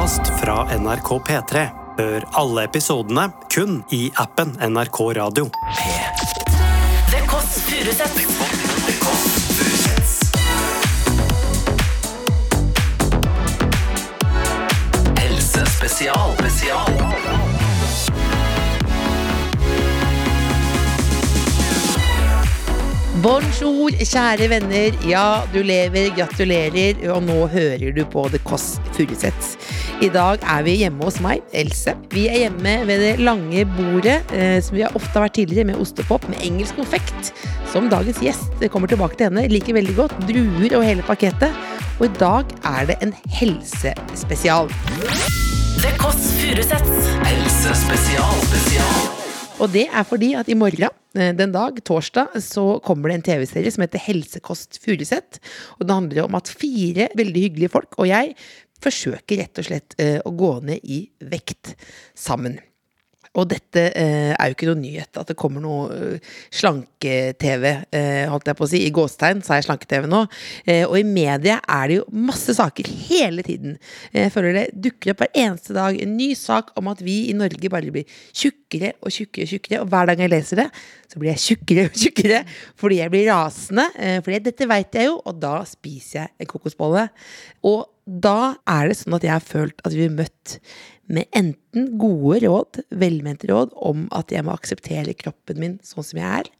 podkast fra NRK P3. Hør alle episodene kun i appen NRK Radio. The Kåss Furuseths. Helsespesial. Spesial. Bonjour, kjære venner. Ja, du lever, gratulerer. Og nå hører du på The Kåss Furuseths. I dag er vi hjemme hos meg, Else. Vi er hjemme ved det lange bordet, eh, som vi har ofte har vært tidligere, med ostepop med engelsk konfekt. Som dagens gjest kommer tilbake til henne. Liker veldig godt. Druer og hele pakettet. Og i dag er det en helsespesial. The Kåss Furuseths. Helsespesial. Spesial. Og det er fordi at i morgen, eh, den dag, torsdag, så kommer det en TV-serie som heter Helsekost Furuseth. Og det handler om at fire veldig hyggelige folk og jeg forsøker rett og slett eh, å gå ned i vekt sammen. Og dette eh, er jo ikke noe nyhet, at det kommer noe eh, slanke-TV, eh, holdt jeg på å si. I gåstegn sa jeg slanke-TV nå. Eh, og i media er det jo masse saker hele tiden. Jeg føler det dukker opp hver eneste dag en ny sak om at vi i Norge bare blir tjukkere og tjukkere og tjukkere. Og hver dag jeg leser det, så blir jeg tjukkere og tjukkere fordi jeg blir rasende. eh, Fordi dette veit jeg jo, og da spiser jeg en kokosbolle. Og da er det sånn at jeg har følt at vi er møtt med enten gode råd, velmente råd, om at jeg må akseptere kroppen min sånn som jeg er,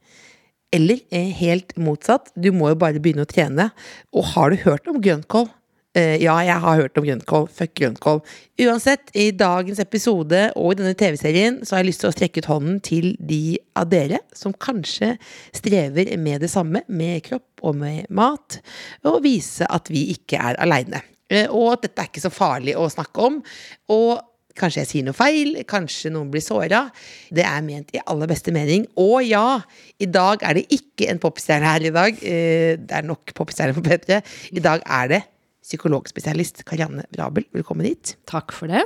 eller eh, helt motsatt, du må jo bare begynne å trene. Og har du hørt om grønnkål? Eh, ja, jeg har hørt om grønnkål. Fuck grønnkål. Uansett, i dagens episode og i denne TV-serien så har jeg lyst til å strekke ut hånden til de av dere som kanskje strever med det samme, med kropp og med mat, og vise at vi ikke er aleine. Eh, Og at dette er ikke så farlig å snakke om. Og Kanskje jeg sier noe feil, kanskje noen blir såra. Det er ment i aller beste mening. Og ja, i dag er det ikke en popstjerne her i dag. Eh, Det er nok popstjerner på P3. I dag er det psykologspesialist Karianne Rabel. Velkommen hit. Takk for det.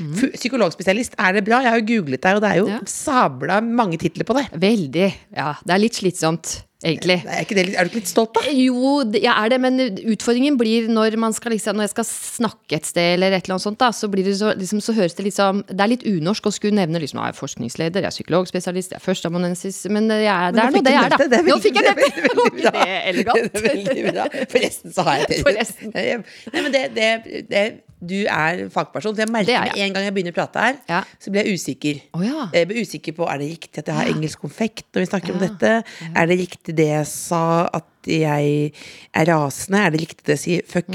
Mm. Psykologspesialist, er det bra? Jeg har jo googlet deg, og det er jo Ja. sabla mange titler på det. Veldig. Ja, det er litt slitsomt, egentlig. Er, ikke det, litt- er du ikke litt stolt, da? Jo, jeg er det, men utfordringen blir når man skal liksom, når jeg skal snakke et sted, eller et eller annet sånt, da, så, blir det så, liksom, så høres det litt som Det er litt unorsk å skulle nevne liksom, jeg er forskningsleder, jeg er psykologspesialist, jeg er førsteamanuensis Men jeg, er- det er nå det jeg er, da. det. Det er Nå fikk jeg nevnt det! det er Var ikke det elegant? Er veldig bra. Forresten så har jeg det. Forresten. Nei, men det, det, det, du er fagperson, så jeg merker er med en gang jeg begynner å prate her, Ja. så blir jeg usikker. Oh, ja. Jeg blir usikker på er det riktig at jeg har engelsk konfekt når vi snakker om Ja. dette. Er det riktig det jeg sa, at jeg er rasende? Er det riktig det jeg sier fuck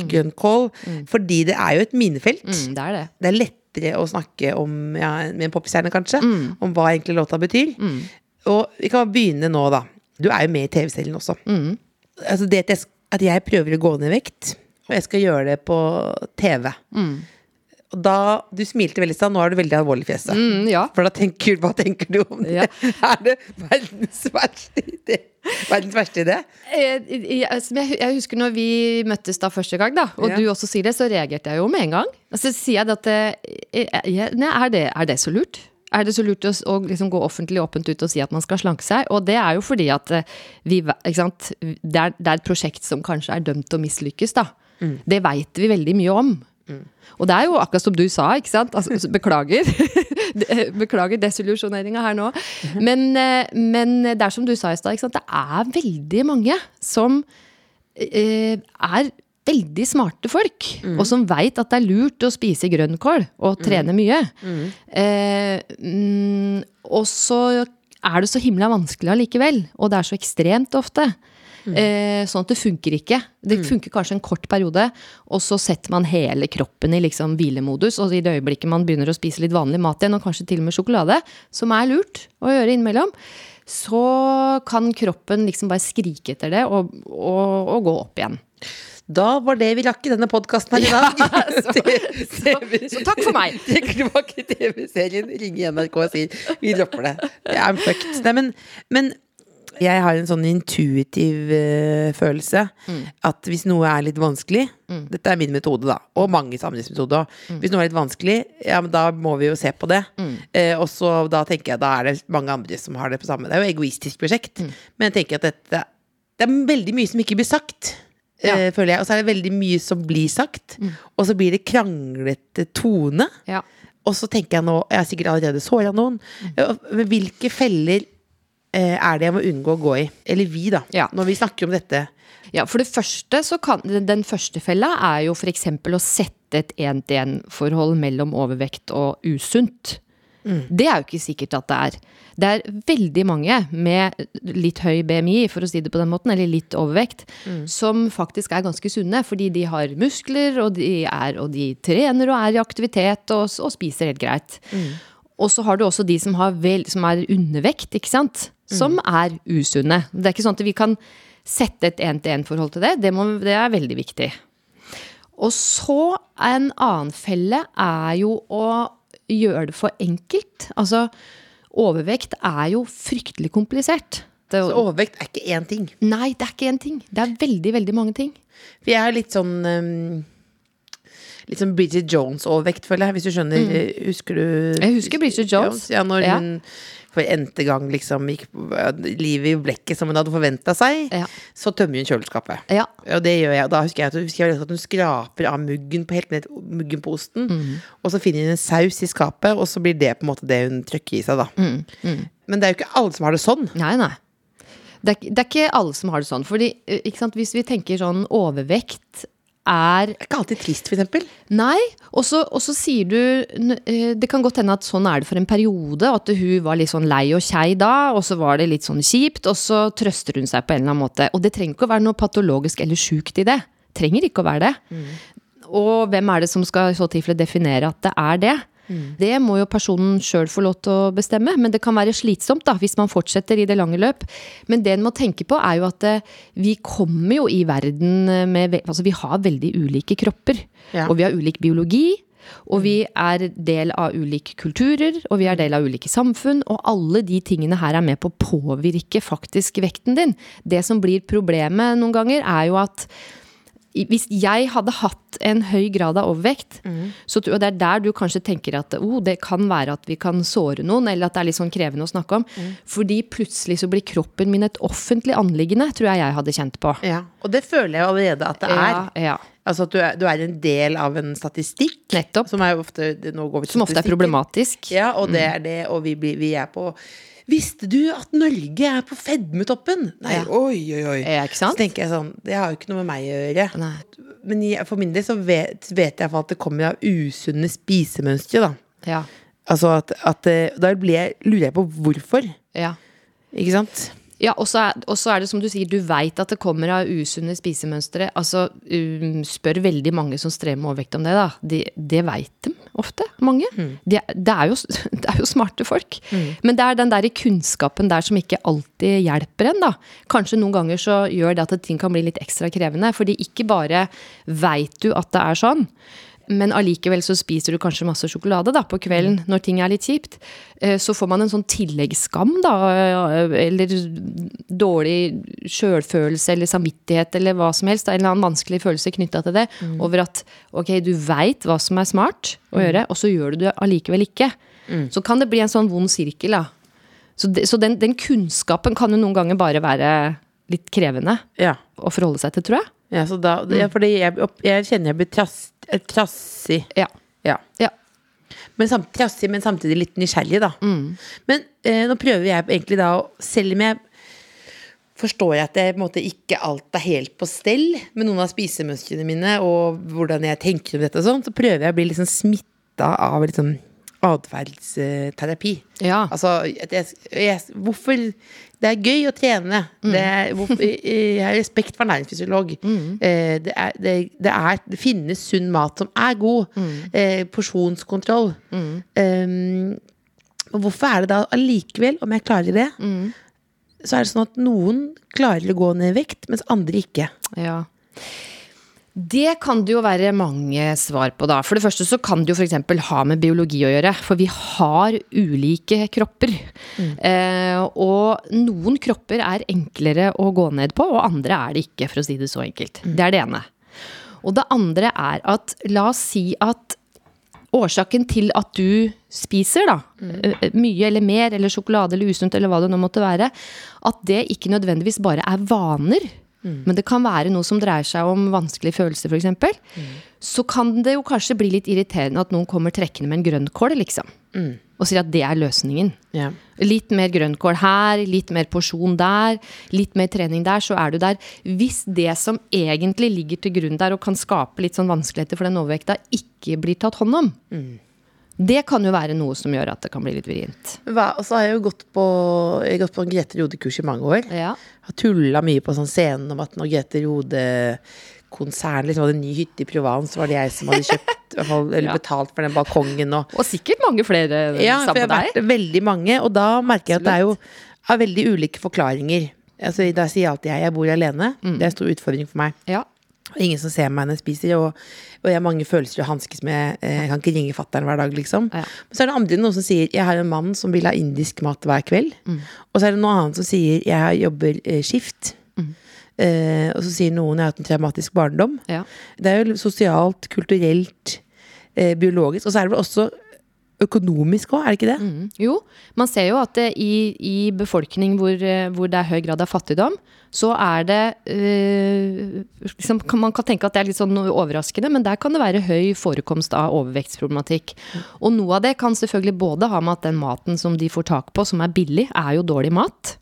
Mm. Fordi det er jo et minefelt. Mm, det er det. Det er lettere å snakke om, ja, med en popstjerne kanskje, Mm. om hva egentlig låta betyr. Og vi kan begynne nå, da. Du er jo med i TV-serien også. Mm. Altså det at jeg, at jeg prøver å gå ned i vekt, og jeg skal gjøre det på TV. Mm. Og da, Du smilte veldig i stad, nå er du veldig alvorlig i fjeset. Mm, ja. For da tenker, hva tenker du om det? Ja. Er det verdens verste idé? Verdens verste idé? Eh, jeg, jeg, jeg husker når vi møttes da første gang, da, og Ja. du også sier det, så reagerte jeg jo med en gang. Og så sier jeg at eh, eh, nei, er, det, er det så lurt? Er det så lurt å, å liksom gå offentlig åpent ut og si at man skal slanke seg? Og det er jo fordi at vi, sant? Det, er, det er et prosjekt som kanskje er dømt til å mislykkes. da. Det veit vi veldig mye om. Og det er jo akkurat som du sa, ikke sant? Altså, beklager. beklager desillusjoneringa her nå. Men, eh, men det er som du sa i stad, det er veldig mange som eh, er veldig smarte folk, og som veit at det er lurt å spise grønnkål og trene mye. Eh, mm, og så er det så himla vanskelig allikevel, og det er så ekstremt ofte. Eh, sånn at det funker ikke. Det funker kanskje en kort periode, og så setter man hele kroppen i liksom hvilemodus, og i det øyeblikket man begynner å spise litt vanlig mat igjen, og kanskje til og med sjokolade, som er lurt å gjøre innimellom, så kan kroppen liksom bare skrike etter det og, og, og gå opp igjen. Da var det vi rakk i denne podkasten her i dag. så- så takk for meg. Tilbake TV-serien, ringer NRK og sier vi dropper det. I'm fucked. Nei, men, men jeg har en sånn intuitiv uh, følelse at hvis noe er litt vanskelig Dette er min metode, da, og mange samlivsmetoder mm. Hvis noe er litt vanskelig, ja, men da må vi jo se på det. Uh, og så da tenker jeg da er det mange andre som har det på samme. Det er jo et egoistisk prosjekt, men jeg tenker at dette det er veldig mye som ikke blir sagt. Ja. eh, føler jeg. Og så er det veldig mye som blir sagt. Og så blir det kranglete tone. Ja. Og så tenker jeg nå Jeg har sikkert allerede såra noen. Mm. Men hvilke feller er det jeg må unngå å gå i? Eller vi, da. Ja. Når vi snakker om dette. Ja, for det første så kan Den første fella er jo f.eks. å sette et én-til-én-forhold mellom overvekt og usunt. Det er jo ikke sikkert at det er. Det er veldig mange med litt høy BMI, for å si det på den måten, eller litt overvekt, som faktisk er ganske sunne, fordi de har muskler, og de, er, og de trener og er i aktivitet og, og spiser helt greit. Og så har du også de som, har vel, som er undervekt, ikke sant? Som er usunne. Det er ikke sånn at vi kan sette et én-til-én-forhold til det. Det, må, det er veldig viktig. Og så en annen felle er jo å gjøre det for enkelt. Altså, overvekt er jo fryktelig komplisert. Det, Så overvekt er ikke én ting. nei, det er ikke én ting. Det er veldig, veldig mange ting. For jeg er litt sånn um, Litt sånn Bridget Jones-overvekt, føler jeg. Hvis du skjønner. mm. Husker du Mm. Jeg husker Bridget Jones. Ja, når Ja. hun for n-te gang liksom gikk livet i blekket som hun hadde forventa seg, Ja. så tømmer hun kjøleskapet. Ja. Og det gjør jeg. Og da husker jeg husker jeg at hun skraper av muggen på, helt ned, muggen på osten. Mm. Og så finner hun en saus i skapet, og så blir det på en måte det hun trykker i seg, da. Mm, Men det er jo ikke alle som har det sånn. Nei, nei. Det er, det er ikke alle som har det sånn. Fordi, eh, ikke sant, hvis vi tenker sånn overvekt er Det er ikke alltid trist, for eksempel. Nei, og så sier du eh, Det kan godt hende at sånn er det for en periode, at hun var litt sånn lei og kjei da, og så var det litt sånn kjipt, og så trøster hun seg på en eller annen måte. Og det trenger ikke å være noe patologisk eller sjukt i det. Trenger ikke å være det. Og hvem er det som skal så tilfelle definere at det er det? Det må jo personen sjøl få lov til å bestemme, men det kan være slitsomt da, hvis man fortsetter i det lange løp. Men det en må tenke på, er jo at eh, vi kommer jo i verden med Altså, vi har veldig ulike kropper. Ja. Og vi har ulik biologi. Og vi er del av ulike kulturer, og vi er del av ulike samfunn. Og alle de tingene her er med på å påvirke faktisk vekten din. Det som blir problemet noen ganger, er jo at hvis jeg hadde hatt en høy grad av overvekt, så, tror- og det er der du kanskje tenker at oh, det kan være at vi kan såre noen, eller at det er litt sånn krevende å snakke om. Fordi plutselig så blir kroppen min et offentlig anliggende, tror jeg jeg hadde kjent på. Ja. Og det føler jeg allerede at det er. Ja, ja. Altså at du er, du er en del av en statistikk. Nettopp. Som ofte nå går vi Som ofte er problematisk. Ja, og det er det, og vi, blir, vi er på Visste du at Norge er på fedmetoppen? Nei, Ja. oi, oi, oi. Ja? Så tenker jeg sånn, det har jo ikke noe med meg å gjøre. Nei. Men jeg, for min del så vet, vet jeg at det kommer av usunne spisemønstre, da. Ja. Altså at, at eh, Da blir jeg, lurer jeg på hvorfor. ja. Ikke sant? Ja, og så er, er det som du sier, du veit at det kommer av usunne spisemønstre. Altså, um, spør veldig mange som strever med overvekt om det, da. De, det veit de ofte, mange. De, er- det, er jo, det er jo smarte folk. Men det er den der kunnskapen der som ikke alltid hjelper en, da. Kanskje noen ganger så gjør det at ting kan bli litt ekstra krevende. Fordi ikke bare veit du at det er sånn, men allikevel så spiser du kanskje masse sjokolade da, på kvelden når ting er litt kjipt. Eh, Så får man en sånn tilleggsskam, da, eh, eller dårlig sjølfølelse eller samvittighet eller hva som helst. da, En eller annen vanskelig følelse knytta til det. Over at ok, du veit hva som er smart å gjøre, og så gjør du det allikevel ikke. Så kan det bli en sånn vond sirkel, da. Så, det, så den, den kunnskapen kan jo noen ganger bare være litt krevende Ja. å forholde seg til, tror jeg. ja, så da, ja fordi jeg, jeg kjenner jeg blir trass, trassig. Ja. Ja. ja. Men samt, trassig, men samtidig litt nysgjerrig, da. Mm. Men eh, nå prøver jeg egentlig da å Selv om jeg forstår jeg at det på en måte ikke alt er helt på stell med noen av spisemønstrene mine, og hvordan jeg tenker om dette og sånn, så prøver jeg å bli liksom smitta av liksom atferdsterapi. Ja. Altså, at jeg, hvorfor Det er gøy å trene. Mm. Det er, hvorfor, jeg har respekt for næringsfysiolog. Eh, det, er, det, det, er, det finnes sunn mat som er god. Mm. Eh, porsjonskontroll. Um, hvorfor er det da allikevel, om jeg klarer det, Mm. så er det sånn at noen klarer å gå ned i vekt, mens andre ikke. Ja. Det kan det jo være mange svar på, da. For det første så kan det jo f.eks. ha med biologi å gjøre. For vi har ulike kropper. Eh, og noen kropper er enklere å gå ned på, og andre er det ikke, for å si det så enkelt. Det er det ene. Og det andre er at la oss si at årsaken til at du spiser da, mm. mye eller mer, eller sjokolade eller usunt, eller hva det nå måtte være, at det ikke nødvendigvis bare er vaner. Men det kan være noe som dreier seg om vanskelige følelser, f.eks., så kan det jo kanskje bli litt irriterende at noen kommer trekkende med en grønnkål, liksom. Og sier at det er løsningen. Yeah. Litt mer grønnkål her, litt mer porsjon der, litt mer trening der, så er du der. Hvis det som egentlig ligger til grunn der og kan skape litt sånn vanskeligheter for den overvekta, ikke blir tatt hånd om, det kan jo være noe som gjør at det kan bli litt vrient. Hva, og så har jeg jo gått på, jeg har gått på en Grete Rode-kurs i mange år. Ja. Har tulla mye på sånn scenen om at når Grete Rode-konsernet liksom hadde en ny hytte i Provence, var det jeg som hadde kjøpt fall, eller Ja. betalt for den balkongen og Og sikkert mange flere Ja, for sammen jeg har vært veldig mange, og da merker jeg at det er jo er veldig ulike forklaringer. Altså, da sier jeg alltid jeg, jeg bor alene. Mm. Det er en stor utfordring for meg. Ja. Ingen som ser meg når jeg spiser, og, og jeg har mange følelser å hanskes med. Eh, Jeg kan ikke ringe fatter'n hver dag, liksom. Ja. Men så er det andre noen som sier jeg har en mann som vil ha indisk mat hver kveld. Mm. Og så er det noe annet som sier jeg jobber eh, skift. Mm. Eh, og så sier noen jeg har hatt en traumatisk barndom. Ja. Det er jo sosialt, kulturelt, eh, biologisk. Og så er det vel også økonomisk òg, er det ikke det? Mm. Jo, man ser jo at det, i, i befolkning hvor, hvor det er høy grad av fattigdom, så er det øh, liksom, Man kan tenke at det er litt sånn overraskende, men der kan det være høy forekomst av overvektsproblematikk. Og noe av det kan selvfølgelig både ha med at den maten som de får tak på, som er billig, er jo dårlig mat.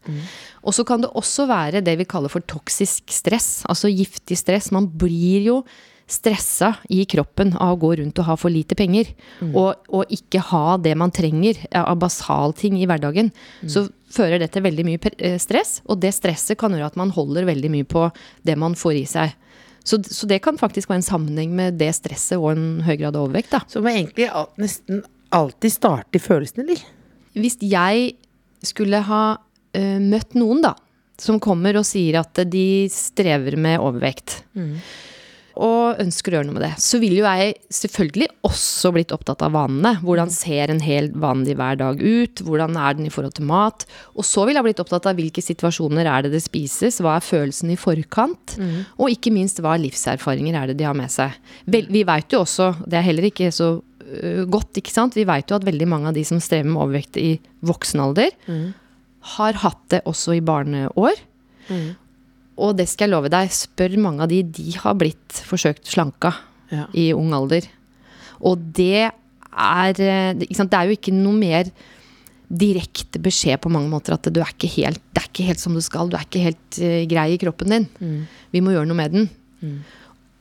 Og så kan det også være det vi kaller for toksisk stress, altså giftig stress. Man blir jo stressa i kroppen av å gå rundt og ha for lite penger, og, og ikke ha det man trenger av basalting i hverdagen, så fører det til veldig mye eh, stress, og det stresset kan gjøre at man holder veldig mye på det man får i seg. Så, så det kan faktisk være en sammenheng med det stresset og en høy grad av overvekt. Da. Så må egentlig nesten alltid starte i følelsene, eller? Hvis jeg skulle ha uh, møtt noen da, som kommer og sier at de strever med overvekt, og ønsker å gjøre noe med det, så ville jo jeg selvfølgelig også blitt opptatt av vanene. Hvordan ser en hel vanlig hverdag ut? Hvordan er den i forhold til mat? Og så ville jeg blitt opptatt av hvilke situasjoner er det det spises? Hva er følelsen i forkant? Og ikke minst hva livserfaringer er det de har med seg? Vel, vi veit jo også, det er heller ikke så uh, godt, ikke sant? Vi veit jo at veldig mange av de som strever med overvekt i voksen alder, har hatt det også i barneår. Og det skal jeg love deg, spør mange av de, de har blitt forsøkt slanka Ja. i ung alder. Og det er eh? Det er jo ikke noe mer direkte beskjed på mange måter at du er ikke helt, det er ikke helt som du skal. Du er ikke helt uh, grei i kroppen din. Vi må gjøre noe med den.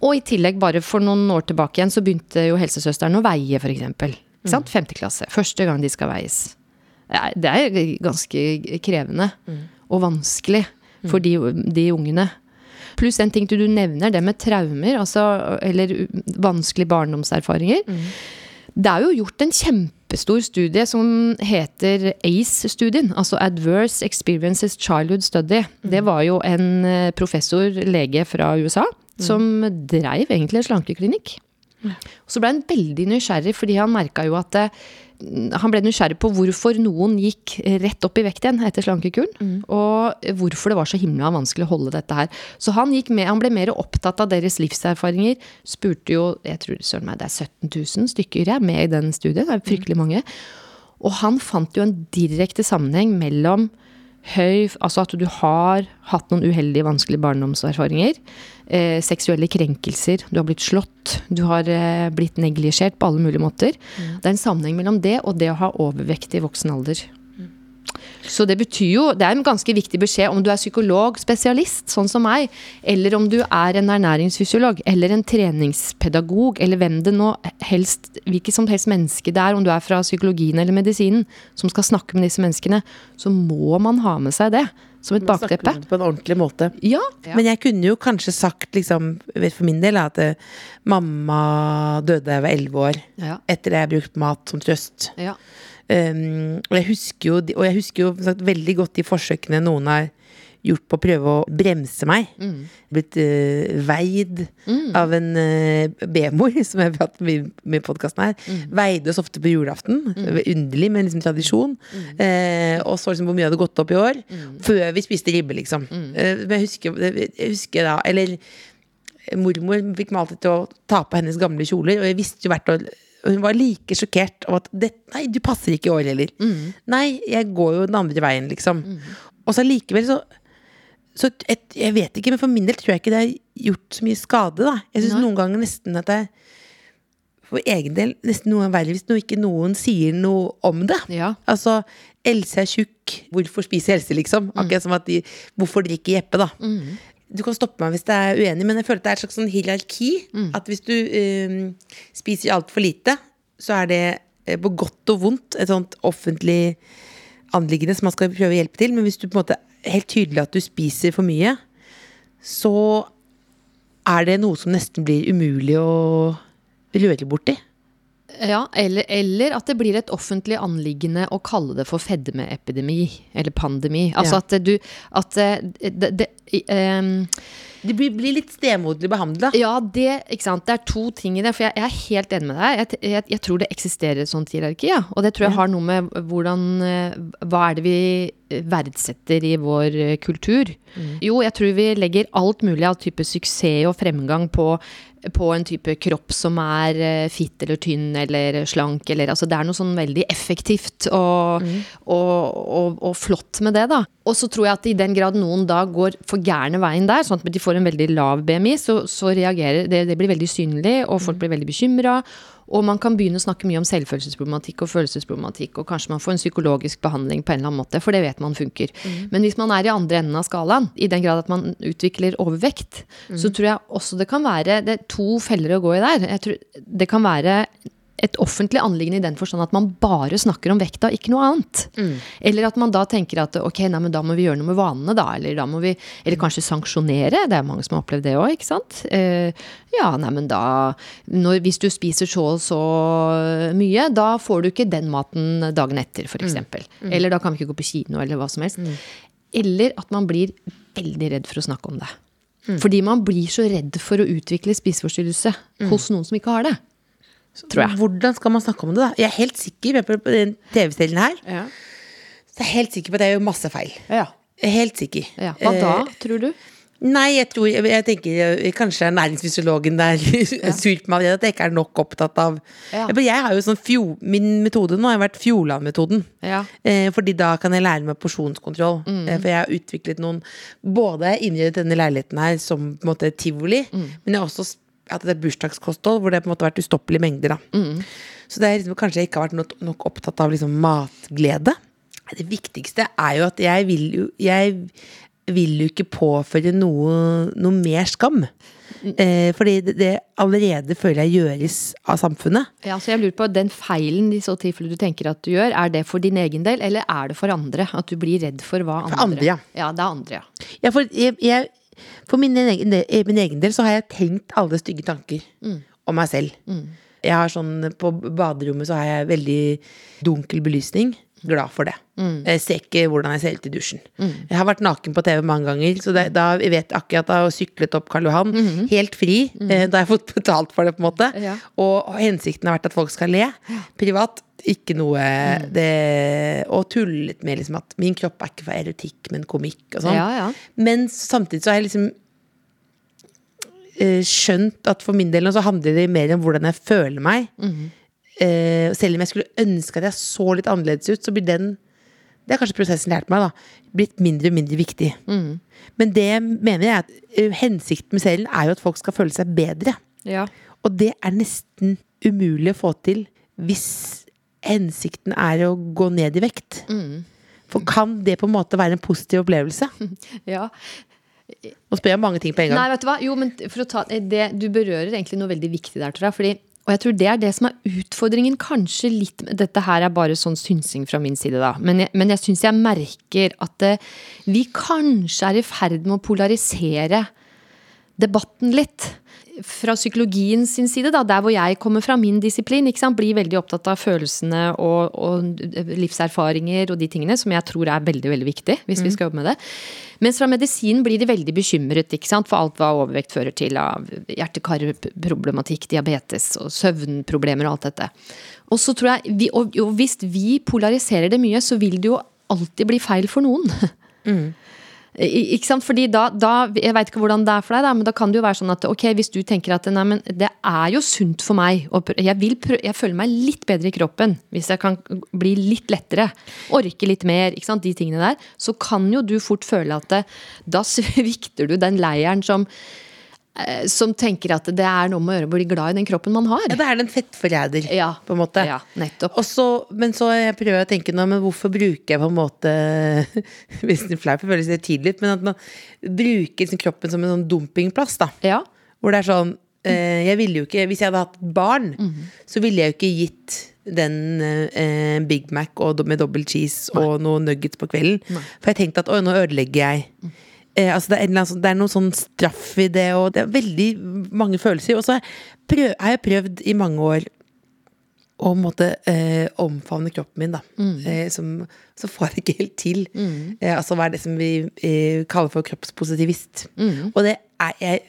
Og i tillegg, bare for noen år tilbake igjen, så begynte jo helsesøsteren å veie, f.eks. Mm. sant? Femte klasse. Første gang de skal veies. Det er, ganske krevende og vanskelig for de, de ungene. Pluss en ting du nevner, det med traumer, altså, eller vanskelige barndomserfaringer. Det er jo gjort en kjempestor studie som heter ACE-studien, altså Adverse Experiences Childhood Study. Det var jo en eh, professor, lege fra USA, som dreiv egentlig en slankeklinikk. Og så ble han veldig nysgjerrig, fordi han merka jo at eh, han ble nysgjerrig på hvorfor noen gikk rett opp i vekt igjen etter slankekuren. Og hvorfor det var så himla vanskelig å holde dette her. Så han, gikk med, han ble mer opptatt av deres livserfaringer. Spurte jo jeg tror søren meg, det er 17 000 stykker jeg, med i den studien. Det er fryktelig mange. Og han fant jo en direkte sammenheng mellom høy Altså at du har hatt noen uheldige, vanskelige barndomserfaringer. Eh, seksuelle krenkelser. Du har blitt slått. Du har eh, blitt neglisjert på alle mulige måter. Det er en sammenheng mellom det og det å ha overvekt i voksen alder. Så det betyr jo Det er en ganske viktig beskjed om du er psykolog, spesialist, sånn som meg, eller om du er en ernæringsfysiolog, eller en treningspedagog, eller hvem det nå helst Hvilket som helst menneske det er, om du er fra psykologien eller medisinen, som skal snakke med disse menneskene, så må man ha med seg det som et bakteppe. på en ordentlig måte. Ja. Men jeg kunne jo kanskje sagt, liksom, for min del, at eh, mamma døde da jeg var elleve år. Ja. Etter det jeg brukte mat som trøst. Ja. Um, og jeg husker jo, og jeg husker jo sagt, veldig godt de forsøkene noen har gjort på å prøve å bremse meg. Blitt uh, veid av en uh, B-mor, som jeg har hatt med i podkasten her. Veide oss ofte på julaften. Underlig, men liksom tradisjon. Uh, og så liksom hvor mye hadde gått opp i år. Før vi spiste ribbe, liksom. Eh, men jeg husker, jeg husker da Eller mormor fikk meg alltid til å ta på hennes gamle kjoler, og jeg visste jo hvert år hun var like sjokkert av at det, Nei, du passer ikke i år heller. Nei, jeg går jo den andre veien, liksom. Og så allikevel så så et, jeg vet ikke, men for min del tror jeg ikke det har gjort så mye skade, da. Jeg syns noen ganger nesten at det for egen del nesten noe verre hvis noe, ikke noen sier noe om det. Ja. Altså, Else er tjukk, hvorfor spiser Else, liksom? Akkurat som at de Hvorfor drikker Jeppe, da? Du kan stoppe meg hvis det er uenig, men jeg føler at det er et slags sånn hierarki. At hvis du um, spiser altfor lite, så er det eh, på godt og vondt et sånt offentlig anliggende som man skal prøve å hjelpe til. Men hvis du på en måte er helt tydelig at du spiser for mye, så er det noe som nesten blir umulig å røre borti. Ja, eller, eller at det blir et offentlig anliggende å kalle det for fedmeepidemi, eller pandemi. Altså Ja. at du At det, det, det, ehm, De blir, blir litt stemoderlig behandla. Ja, det, det er to ting i det. For jeg, jeg er helt enig med deg. Jeg, jeg, jeg tror det eksisterer et sånt hierarki. Ja. Og det tror jeg har noe med hvordan eh, Hva er det vi verdsetter i vår kultur? kultur? Jo, jeg tror vi legger alt mulig av type suksess og fremgang på på en type kropp som er fitt eller tynn eller slank eller altså Det er noe sånn veldig effektivt og, og, og, og flott med det, da. Og så tror jeg at i den grad noen da går for gærne veien der, sånn at de får en veldig lav BMI, så, så reagerer det, det blir veldig synlig, og folk blir veldig bekymra. Og man kan begynne å snakke mye om selvfølelsesproblematikk og følelsesproblematikk, og kanskje man får en psykologisk behandling på en eller annen måte, for det vet man funker. Men hvis man er i andre enden av skalaen, i den grad at man utvikler overvekt, så tror jeg også det kan være Det er to feller å gå i der. Jeg tror det kan være et offentlig anliggende i den forstand at man bare snakker om vekta, ikke noe annet. Eller at man da tenker at ok, nei, men da må vi gjøre noe med vanene, da. Eller, da må vi, eller kanskje sanksjonere. Det er mange som har opplevd det òg, ikke sant. Eh, ja, nei, men da når, Hvis du spiser så og så mye, da får du ikke den maten dagen etter, f.eks. eksempel Eller da kan vi ikke gå på kino, eller hva som helst. Eller at man blir veldig redd for å snakke om det. Fordi man blir så redd for å utvikle spiseforstyrrelse hos noen som ikke har det. Tror jeg. Hvordan skal man snakke om det, da? Jeg er helt sikker på den TV-stilen her. Ja. Så jeg er helt sikker på at jeg gjør masse feil. Ja. Er Helt sikker. Ja. Hva da, Eh, tror du? Nei, jeg tror Jeg, jeg tenker eh, kanskje er næringsfysiologen der sur på meg at jeg ikke er nok opptatt av Ja. Ja, Jeg har jo sånn fjo, Min metode nå har vært Fjordland-metoden. Ja. Eh, fordi da kan jeg lære meg porsjonskontroll. Mm. Eh, for jeg har utviklet noen Både innredet denne leiligheten her som på en måte tivoli, Mm. men jeg har også hatt et bursdagskosthold hvor det på en måte har vært ustoppelige mengder. Da. Mm. Så det er liksom, kanskje jeg ikke har vært nok, nok opptatt av liksom matglede. Det viktigste er jo at jeg vil jo Jeg vil jo ikke påføre noe, noe mer skam. Eh, fordi det, det allerede føler jeg gjøres av samfunnet. Ja, så jeg lurer på, Den feilen i så tilfelle du tenker at du gjør, er det for din egen del, eller er det for andre? At du blir redd for hva andre For andre, ja. Ja, det er andre, ja. Ja, for jeg, jeg, for min egen, eh, min egen del så har jeg tenkt alle stygge tanker om meg selv. Jeg har sånn, På baderommet så har jeg veldig dunkel belysning. Glad for det. Jeg ser ikke hvordan jeg ser ut i dusjen. Jeg har vært naken på TV mange ganger, så det, da jeg vet akkurat da jeg syklet opp Karl Johan, helt fri. eh, Da har jeg fått betalt for det, på en måte. Ja. Og hensikten har vært at folk skal le. Privat ikke noe det, Og tullet med liksom at min kropp er ikke for erotikk, men komikk og sånn. Ja, ja. Men samtidig så har jeg liksom eh, skjønt at for min del nå så handler det mer om hvordan jeg føler meg. Eh, selv om jeg skulle ønske at jeg så litt annerledes ut, så blir den Det har kanskje prosessen lært meg, da. Blitt mindre og mindre viktig. Men det mener jeg at uh, hensikten med serien er jo at folk skal føle seg bedre. ja. Og det er nesten umulig å få til hvis hensikten er å gå ned i vekt. For kan det på en måte være en positiv opplevelse? ja. Nå spør jeg om mange ting på en gang. Nei, vet du hva? Jo, men ta det, Du berører egentlig noe veldig viktig der, tror jeg. Fordi, og jeg tror det er det som er utfordringen, kanskje litt Dette her er bare sånn synsing fra min side, da. Men jeg, men jeg syns jeg merker at det, vi kanskje er i ferd med å polarisere debatten litt. Fra psykologien sin side, da, der hvor jeg kommer fra, min disiplin, blir veldig opptatt av følelsene og, og livserfaringer og de tingene, som jeg tror er veldig veldig viktig hvis vi skal jobbe med det. Mens fra medisinen blir de veldig bekymret ikke sant? for alt hva overvekt fører til av hjerte-kar-problematikk, diabetes og søvnproblemer og alt dette. Og så tror jeg, vi, og, og hvis vi polariserer det mye, så vil det jo alltid bli feil for noen. I- Ikke sant? Fordi da, da Jeg veit ikke hvordan det er for deg, da, men da kan det jo være sånn at ok, hvis du tenker at nei, men det er jo sunt for meg jeg, jeg føler meg litt bedre i kroppen hvis jeg kan bli litt lettere. Orke litt mer, ikke sant, de tingene der. Så kan jo du fort føle at det, da svikter du den leiren som eh, som tenker at det er noe med å gjøre å bli glad i den kroppen man har. Ja, det er den fettforræder, Ja. på en måte. Ja, nettopp. Også, men så jeg prøver jeg å tenke nå, men hvorfor bruker jeg på en måte Hvis det er flaut, føles det tidlig, men at man bruker liksom kroppen som en sånn dumpingplass, da. Ja. Hvor det er sånn eh, Jeg ville jo ikke Hvis jeg hadde hatt barn, Mhm. så ville jeg jo ikke gitt den eh, Big Mac og, med dobbel cheese og noen nuggets på kvelden. For jeg tenkte at oi, nå ødelegger jeg. Mm. Eh, altså det, er en sånn, det er noen sånn straff i det, og det er veldig mange følelser. Og så har jeg prøvd i mange år å måtte eh, omfavne kroppen min, da. Eh, som, så får jeg det ikke helt til. Eh, altså hva er det som vi eh, kaller for kroppspositivist. Og det er jeg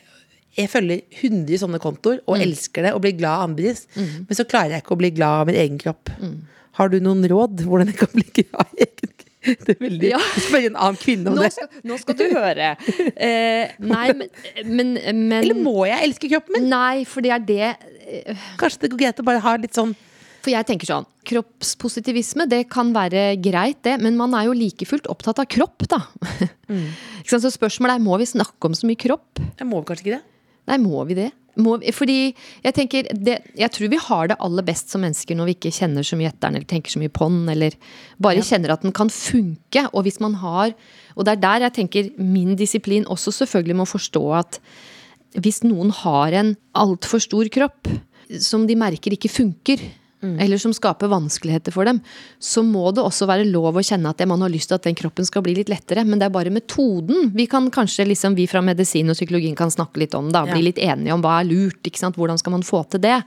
jeg følger 100 sånne kontoer og elsker det og blir glad av andres. Men så klarer jeg ikke å bli glad av min egen kropp. Har du noen råd hvordan jeg kan bli glad i egen kropp? Det er veldig Ja. Spør en annen kvinne om Nå det. skal, nå skal du høre. Eh, nei, men, men, men Eller må jeg elske kroppen min? Nei, for det er det Kanskje det går greit å bare ha litt sånn For jeg tenker sånn, kroppspositivisme det kan være greit det, men man er jo like fullt opptatt av kropp, da. Mm. Så spørsmålet er, må vi snakke om så mye kropp? Jeg må kanskje ikke det? Nei, må vi det? Må, fordi jeg tenker, det, jeg tror vi har det aller best som mennesker når vi ikke kjenner så mye etter den, eller tenker så mye på den, eller bare kjenner at den kan funke. Og hvis man har, og det er der jeg tenker min disiplin også selvfølgelig må forstå at hvis noen har en altfor stor kropp som de merker ikke funker, eller som skaper vanskeligheter for dem, så må det også være lov å kjenne at man har lyst til at den kroppen skal bli litt lettere. Men det er bare metoden. Vi kan kanskje liksom, vi fra medisin og psykologien kan snakke litt om da, bli litt enige om hva er lurt. ikke sant? Hvordan skal man få til det?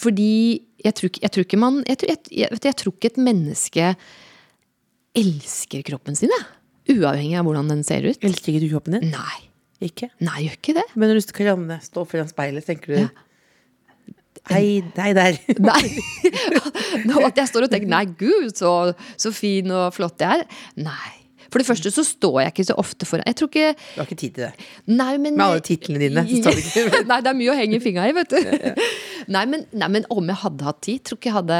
Fordi jeg tror, jeg tror ikke man jeg tror, jeg, jeg, tror ikke et menneske elsker kroppen sin, jeg. Uavhengig av hvordan den ser ut. Elsker ikke du kroppen din? Nei. Ikke? Nei, gjør ikke det. Men når du ranne, stå foran speilet, tenker du Hei, hei der. Nei. At jeg står og tenker nei, gud, så, så fin og flott jeg er. Nei. For det første så står jeg ikke så ofte foran Jeg tror ikke Du har ikke tid til det. Nei, men Med alle titlene dine, Nei, det er mye å henge fingra i, vet du. Nei, men, nei, men om jeg hadde hatt tid, tror ikke jeg hadde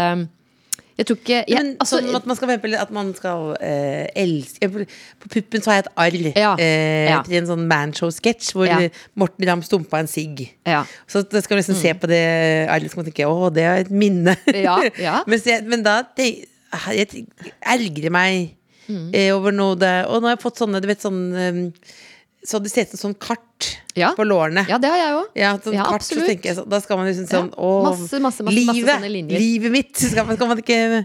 Jeg tror ikke jeg, Men altså, sånn at man skal, at man skal eh, elske På puppen så har jeg et arr Ja, eh, ja. til en sånn manshow-sketsj hvor Ja. Morten Ramm stumpa en sigg. Ja. Så da skal man liksom se på det arret så man tenke å, det er et minne. Ja, ja. Mens jeg, men da det, jeg ergrer meg Mm. eh, over noe det Og nå har jeg fått sånne, du vet sånn um, Så det sett ut som sånn kart Ja. på lårene. Ja, det har jeg òg. Ja, sånn Ja, absolutt. så Da skal man liksom sånn Å, masse, masse, masse, masse livet! livet mitt! Skal man, skal man ikke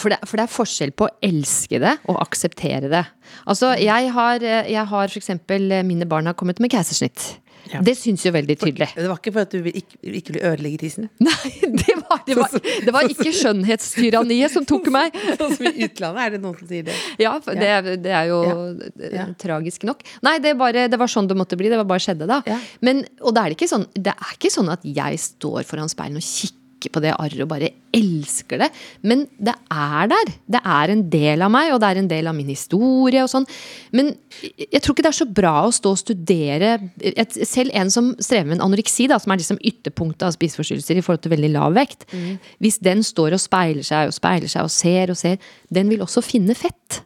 For det, for det er forskjell på å elske det og akseptere det. Altså, jeg har, eh, jeg har for eksempel eh, Mine barn har kommet med keisersnitt. Ja. Det syns jo veldig tydelig. Det var ikke for at du ikke, ikke ville ødelegge tissen? Nei, det var, det var, det var ikke skjønnhetstyranniet som tok meg. Sånn som i utlandet er det noen som sier det. Ja, for det, det er jo eh, Ja. tragisk nok. Nei, det, bare, det var sånn det måtte bli. Det var bare skjedde, da. Men, og det er, ikke sånn, det er ikke sånn at jeg står foran speilet og kikker på det arret og bare elsker det. Men det er der. Det er en del av meg, og det er en del av min historie og sånn. Men jeg tror ikke det er så bra å stå og studere Selv en som strever med en anoreksi, da, som er liksom ytterpunktet av spiseforstyrrelser i forhold til veldig lav vekt. Hvis den står og speiler seg og speiler seg og ser og ser, den vil også finne fett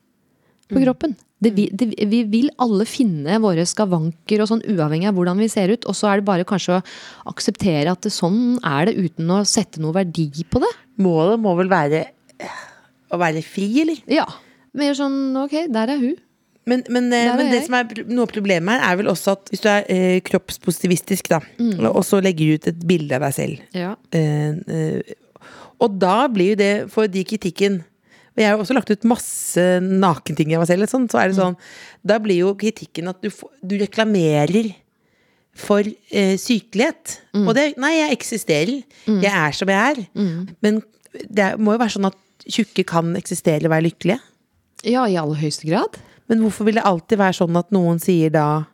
på kroppen. Det, vi, det, vi vil alle finne våre skavanker og sånn, uavhengig av hvordan vi ser ut. Og så er det bare kanskje å akseptere at det, sånn er det, uten å sette noe verdi på det. Målet må vel være eh, å være fri, eller? Ja. Mer sånn ok, der er hun. Men, men, eh, er men det som er noe av problemet her, er vel også at hvis du er eh, kroppspositivistisk, da, og så legger du ut et bilde av deg selv, Ja. eh, eh, og da blir jo det for de kritikken og jeg har også lagt ut masse nakenting av meg selv. Sånn, så er det sånn, Da blir jo kritikken at du, du reklamerer for eh, sykelighet. Og det Nei, jeg eksisterer. Jeg er som jeg er. Men det må jo være sånn at tjukke kan eksistere og være lykkelige. ja, i aller høyeste grad. Men hvorfor vil det alltid være sånn at noen sier da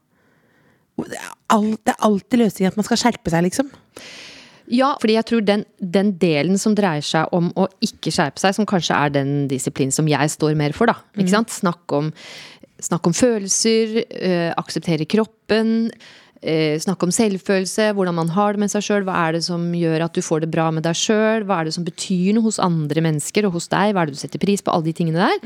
det er alltid løsningen at man skal skjerpe seg, liksom. Ja, fordi jeg tror den, den delen som dreier seg om å ikke skjerpe seg, som kanskje er den disiplinen som jeg står mer for, da. Ikke sant? Snakk om snakk om følelser, øh, akseptere kroppen. Eh, snakke om selvfølelse, hvordan man har det med seg sjøl. Hva er det som gjør at du får det bra med deg sjøl? Hva er det som betyr noe hos andre mennesker og hos deg? Hva er det du setter pris på? Alle de tingene der.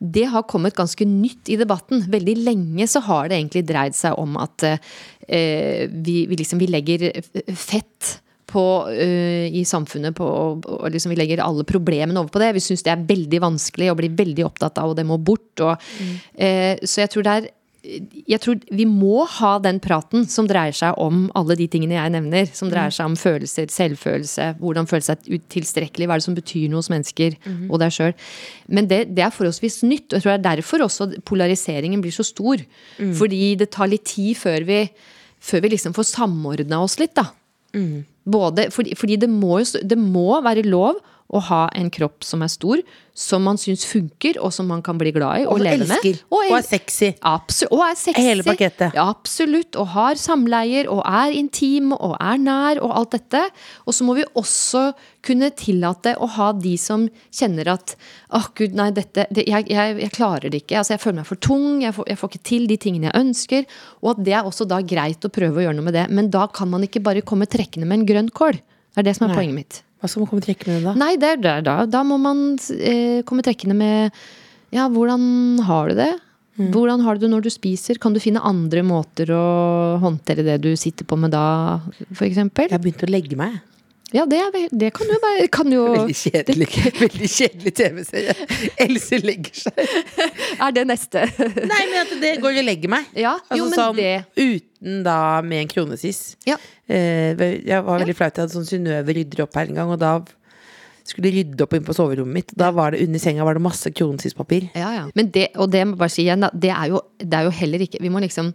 Det har kommet ganske nytt i debatten. Veldig lenge så har det egentlig dreid seg om at eh, vi, vi liksom vi legger fett på, uh, i samfunnet på, og, og liksom vi legger alle problemene over på det. Vi syns det er veldig vanskelig og blir veldig opptatt av, og det må bort. Og, eh, så jeg tror det er jeg tror vi må ha den praten som dreier seg om alle de tingene jeg nevner. Som dreier seg om følelser, selvfølelse, hvordan føle seg ut- tilstrekkelig, hva er det som betyr noe hos mennesker og deg sjøl. Men det, det er forholdsvis nytt, og jeg tror det er derfor også polariseringen blir så stor. Fordi det tar litt tid før vi, før vi liksom får samordna oss litt, da. Både, fordi fordi det, må det må være lov å ha en kropp som er stor, som man syns funker, og som man kan bli glad i og, Og leve elsker. med. Og er sexy. Og er sexy. Hele pakettet. Ja, absolutt. Og har samleier, og er intim, og er nær, og alt dette. Og så må vi også kunne tillate å ha de som kjenner at åh gud, nei, dette det, jeg, jeg, jeg klarer det ikke. Altså, jeg føler meg for tung, jeg får, jeg får ikke til de tingene jeg ønsker. Og at det er også da greit å prøve å gjøre noe med det. Men da kan man ikke bare komme trekkende med en grønn kål. Det er det som er Nei. poenget mitt. Hva skal man komme trekkende med da? Nei, det er der, da. Da må man eh, komme trekkende med Ja, hvordan har du det? Mm. Hvordan har du det når du spiser? Kan du finne andre måter å håndtere det du sitter på med da, eksempel? Jeg har begynt å legge meg. Ja, det, er, det kan jo være kan jo, Veldig kjedelig, veldig kjedelig TV-serie. Else legger seg. Er det neste? Nei, men at det går og legger meg. Ja, jo, Altså men sånn det uten da med en kronesis. Ja. Eh, jeg var veldig flaut. Jeg hadde sånn Synnøve rydder opp her en gang, og da skulle rydde opp inn på soverommet mitt. Da var det under senga var det masse kronesispapir. Ja, ja. Men det, og det må jeg bare si igjen, det er, jo, det er jo heller ikke Vi må liksom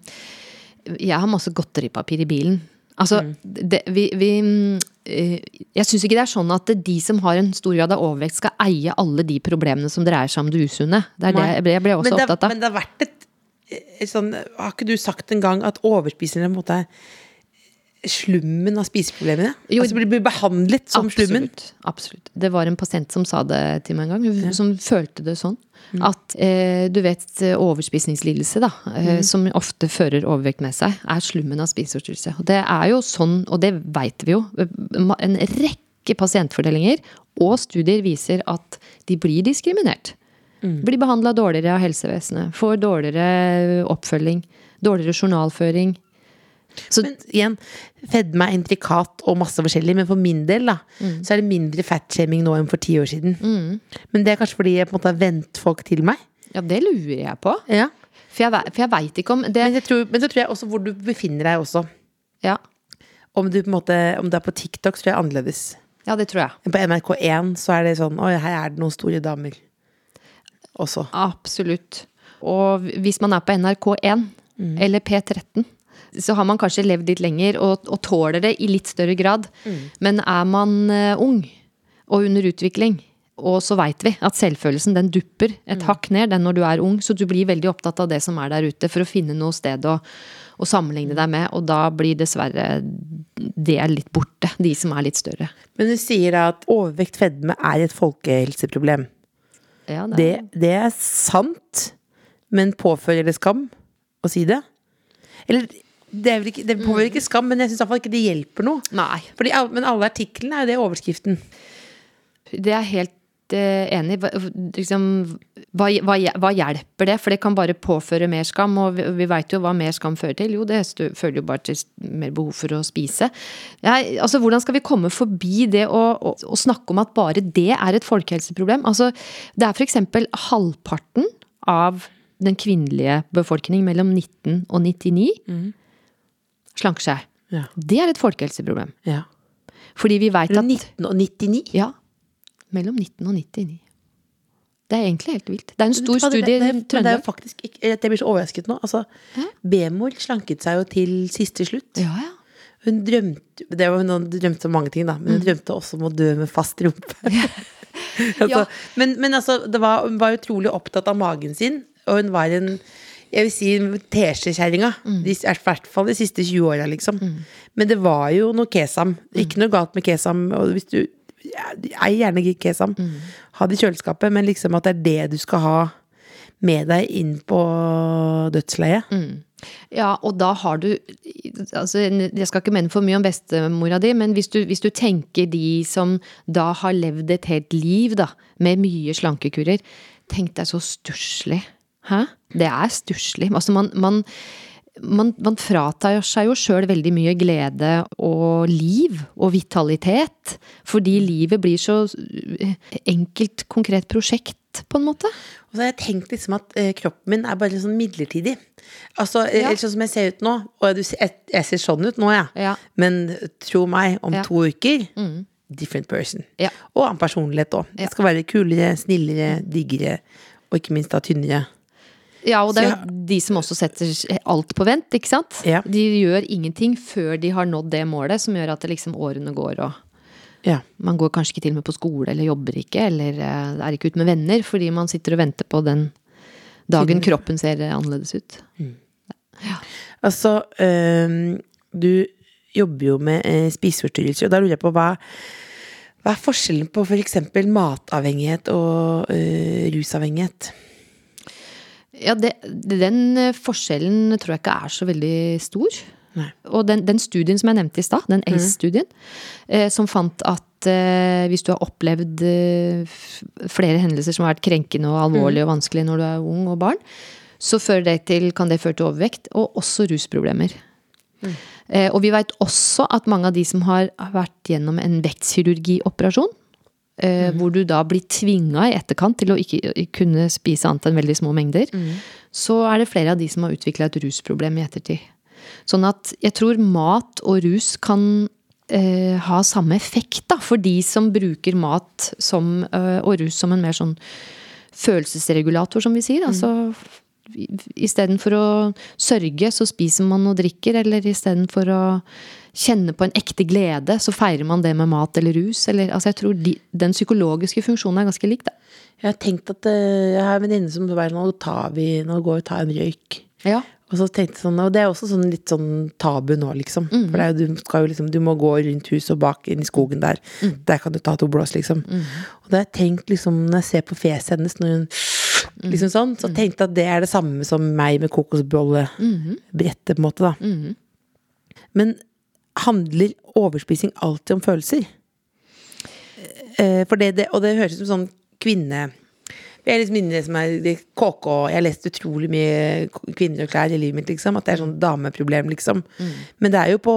Jeg har masse godteripapir i bilen. Altså, det, vi, vi mm, eh, Jeg syns ikke det er sånn at de som har en stor grad av overvekt, skal eie alle de problemene som dreier seg om det usunne. Det er det jeg ble, jeg ble også det, opptatt av. men det har vært et, et sånn Har ikke du sagt en gang at overspisere på en måte er slummen av spiseproblemene? Jo, altså blir behandlet som slummen? Absolutt. absolutt. Det var en pasient som sa det til meg en gang, hun, som følte det sånn. Mm. At eh, du vet overspisningslidelse, da, eh, Mm. som ofte fører overvekt med seg, er slummen av spiseforstyrrelse. Og det er jo sånn, og det veit vi jo, en rekke pasientfordelinger og studier viser at de blir diskriminert. Mm. Blir behandla dårligere av helsevesenet, får dårligere oppfølging, dårligere journalføring. Så Men igjen, fedme er intrikat og masse forskjellig, men for min del da, Mm. så er det mindre fatshaming nå enn for ti år siden. Men det er kanskje fordi jeg på en måte har vent folk til meg. ja, det lurer jeg på. Ja. For jeg, for jeg veit ikke om det Men, jeg tror, men så tror jeg også hvor du befinner deg også. Ja, Om du på en måte, om du er på TikTok, så tror jeg annerledes. ja det tror jeg. Men på NRK1 så er det sånn Oi, her er det noen store damer. Også. Absolutt. Og hvis man er på NRK1 eller P13, så har man kanskje levd litt lenger og, og tåler det i litt større grad. Men er man eh, ung og under utvikling, og så veit vi at selvfølelsen den dupper et hakk ned den når du er ung, så du blir veldig opptatt av det som er der ute, for å finne noe sted å, å sammenligne deg med, og da blir dessverre det litt borte, de som er litt større. Men du sier da at overvekt fedme er et folkehelseproblem. Ja, det, Det, det er sant, men påfører det skam å si det? Eller det, er vel ikke, det påvirker ikke skam, men jeg syns iallfall ikke det hjelper noe. Nei. Fordi, men alle artiklene er jo det overskriften. Det er helt eh, enig. Hva- Liksom, hva, hva, hva hjelper det? For det kan bare påføre mer skam, og vi, vi veit jo hva mer skam fører til. Jo, det fører jo bare til mer behov for å spise. Ja, altså, hvordan skal vi komme forbi det å, å, å snakke om at bare det er et folkehelseproblem? Altså, det er f.eks. halvparten av den kvinnelige befolkning mellom 19 og 99 slanker seg. Ja. Det er et folkehelseproblem. Ja. Fordi vi veit at 19 og 99. ja. Mellom 19 og 99. Det er egentlig helt vilt. Det er en stor studie i Trøndelag. Jeg blir så overrasket nå. Altså, B-mor slanket seg jo til siste slutt. Ja, ja. Hun drømte det var, Hun drømte om mange ting, da, men hun drømte også om å dø med fast rumpe. altså, Ja. men, men altså, det var, hun var utrolig opptatt av magen sin, og hun var en jeg vil si teskjekjerringa. Mm. I hvert fall de siste 20 åra, liksom. Men det var jo noe kesam. Ikke noe galt med kesam. Og hvis du Ei gjerne kesam. Ha det i kjøleskapet, men liksom at det er det du skal ha. med deg inn på dødsleiet. Ja, og da har du altså, Jeg skal ikke mene for mye om bestemora di, men hvis du, hvis du tenker de som da har levd et helt liv da, med mye slankekurer Tenk deg så stusslig. Hæ? Det er stusslig. Altså, man, man, man, man fratar seg jo sjøl veldig mye glede og liv og vitalitet. Fordi livet blir så enkelt, konkret prosjekt, på en måte. Og så har jeg tenkt liksom at eh, kroppen min er bare sånn midlertidig. Altså, eh, Ja. Sånn som jeg ser ut nå. Og jeg, jeg ser sånn ut nå, ja. Ja. Men tro meg, om Ja. Mm. to uker different person. Ja. Og annen personlighet òg. Jeg skal være kulere, snillere, diggere, og ikke minst da tynnere. Ja, og det er jo de som også setter alt på vent, ikke sant? Ja. De gjør ingenting før de har nådd det målet, som gjør at det liksom årene går og Ja. Man går kanskje ikke til og med på skole, eller jobber ikke, eller eh, er ikke ute med venner, fordi man sitter og venter på den dagen kroppen ser annerledes ut. Altså, um, du jobber jo med spiseforstyrrelser, og da lurer jeg på hva hva er forskjellen på f.eks. matavhengighet og uh, rusavhengighet? Ja, det, den eh, forskjellen tror jeg ikke er så veldig stor. Nei. Og den, den studien som jeg nevnte i stad, den ACE-studien, eh, som fant at eh, hvis du har opplevd eh, flere hendelser som har vært krenkende og alvorlige og vanskelige når du er ung og barn, så det til, kan det føre til overvekt, og også rusproblemer. Eh, og vi veit også at mange av de som har vært gjennom en vektkirurgioperasjon, eh, hvor du da blir tvinga i etterkant til å ikke kunne spise annet enn veldig små mengder, så er det flere av de som har utvikla et rusproblem i ettertid. Sånn at jeg tror mat og rus kan eh, ha samme effekt da, for de som bruker mat som, eh, og rus som en mer sånn følelsesregulator, som vi sier. Altså istedenfor å sørge, så spiser man og drikker, eller istedenfor å kjenne på en ekte glede, så feirer man det med mat eller rus. Eller, altså jeg tror de, den psykologiske funksjonen er ganske lik, da. Jeg har tenkt at øh, jeg har en venninne som sier nå tar vi, nå går vi og tar en røyk. Ja. Og så tenkte jeg sånn, og det er også sånn litt sånn tabu nå, liksom. Mm. For det er, jo- du, skal jo liksom, du må gå rundt huset og bak inn i skogen der. Mm. Der kan du ta to blås, liksom. Og da har jeg tenkt, liksom, når jeg ser på fjeset hennes, når hun. Liksom sånn, så tenkte jeg at det er det samme som meg med kokosbollebrettet, på en måte, da. Mhm. Men handler overspising alltid om følelser? Eh, For det, det, og det høres ut som sånn kvinne... Jeg er liksom inne som er det KK Jeg har lest utrolig mye kvinner og klær i livet mitt, liksom. At det er sånn dameproblem, liksom. Men det er jo på,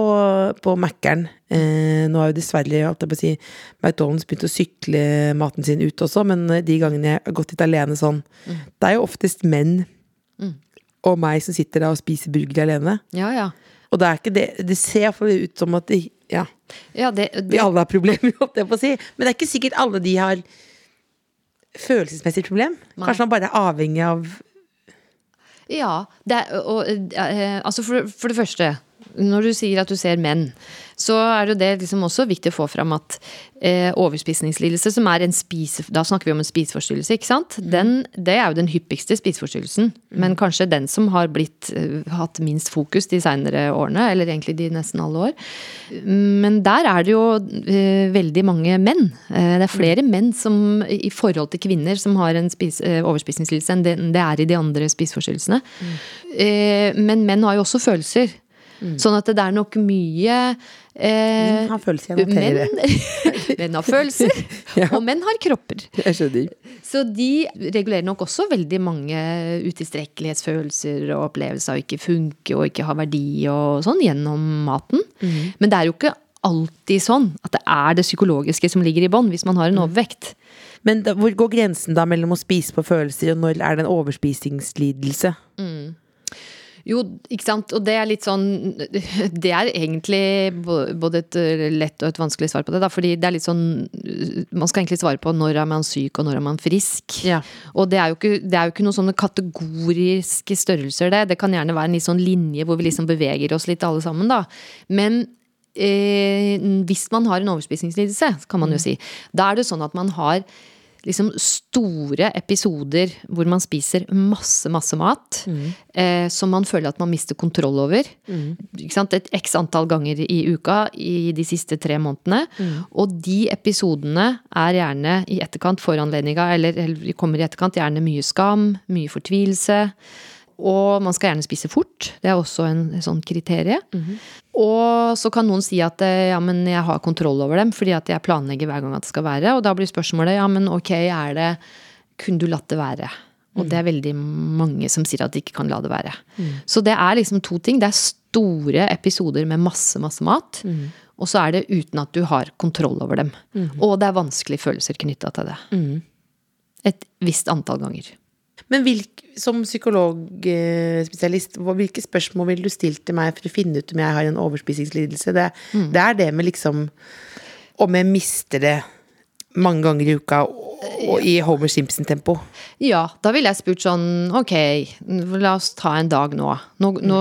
på Mækkern. Eh, nå har jo dessverre holdt jeg på å si, McDonald's begynt å sykle maten sin ut også, men de gangene jeg har gått litt alene sånn Det er jo oftest menn og meg som sitter der og spiser burger alene. Ja, ja. Og det er ikke det Det ser iallfall ut som at de, ja, ja det, vi alle har problemer, holdt jeg på å si. Men det er ikke sikkert alle de har følelsesmessig problem. Nei. Kanskje man bare er avhengig av Ja, det er, og, eh, altså for, for det første, når du sier at du ser menn, så er det liksom også viktig å få fram at eh, overspisningslidelse, som er en spise... Da snakker vi om en spiseforstyrrelse, ikke sant? Den, det er jo den hyppigste spiseforstyrrelsen. Men kanskje den som har blitt eh, hatt minst fokus de seinere årene, eller egentlig de nesten alle år. Men der er det jo eh, veldig mange menn. Eh, det er flere menn som i forhold til kvinner som har en spis, eh, overspisningslidelse enn det, det er i de andre spiseforstyrrelsene. Eh, men menn har jo også følelser. Sånn at det er nok mye eh, har følelser, jeg noterer det. menn, menn har følelser, Ja. og menn har kropper. Jeg skjønner. Så de regulerer nok også veldig mange utilstrekkelighetsfølelser og opplevelser av ikke funke og ikke ha verdi og sånn gjennom maten. Men det er jo ikke alltid sånn at det er det psykologiske som ligger i bånn hvis man har en overvekt. Men da, hvor går grensen da mellom å spise på følelser, og når er det en overspisingslidelse? Jo, ikke sant. Og det er litt sånn Det er egentlig både et eh, lett og et vanskelig svar på det. Da, fordi det er litt sånn Man skal egentlig svare på når er man syk og når er man frisk. Ja. Og det er, jo ikke, det er jo ikke noen sånne kategoriske størrelser, det. Det kan gjerne være en litt sånn linje hvor vi liksom beveger oss litt alle sammen, da. Men eh, hvis man har en overspisingslidelse, kan man jo si, da er det sånn at man har liksom store episoder hvor man spiser masse, masse mat eh, som man føler at man mister kontroll over. Ikke sant? Et x antall ganger i uka i de siste tre månedene. Og de episodene er gjerne i etterkant, foranledninga, eller, eller kommer i etterkant, gjerne mye skam, mye fortvilelse. Og man skal gjerne spise fort. Det er også en, en sånn kriterie. Og så kan noen si at eh, ja, men jeg har kontroll over dem fordi at jeg planlegger hver gang at det skal være. Og da blir spørsmålet ja, men ok, er det Kunne du latt det være? Og det er veldig mange som sier at de ikke kan la det være. Så det er liksom to ting. Det er store episoder med masse, masse mat. Og så er det uten at du har kontroll over dem. Og det er vanskelige følelser knytta til det. Et visst antall ganger. Men hvilk, som psykologspesialist, hvilke spørsmål ville du stilt til meg for å finne ut om jeg har en overspisingslidelse? Det, Mm. det er det med liksom Om jeg mister det mange ganger i uka og, i Homer Simpson-tempo. Ja, da ville jeg spurt sånn ok, la oss ta en dag nå. nå, nå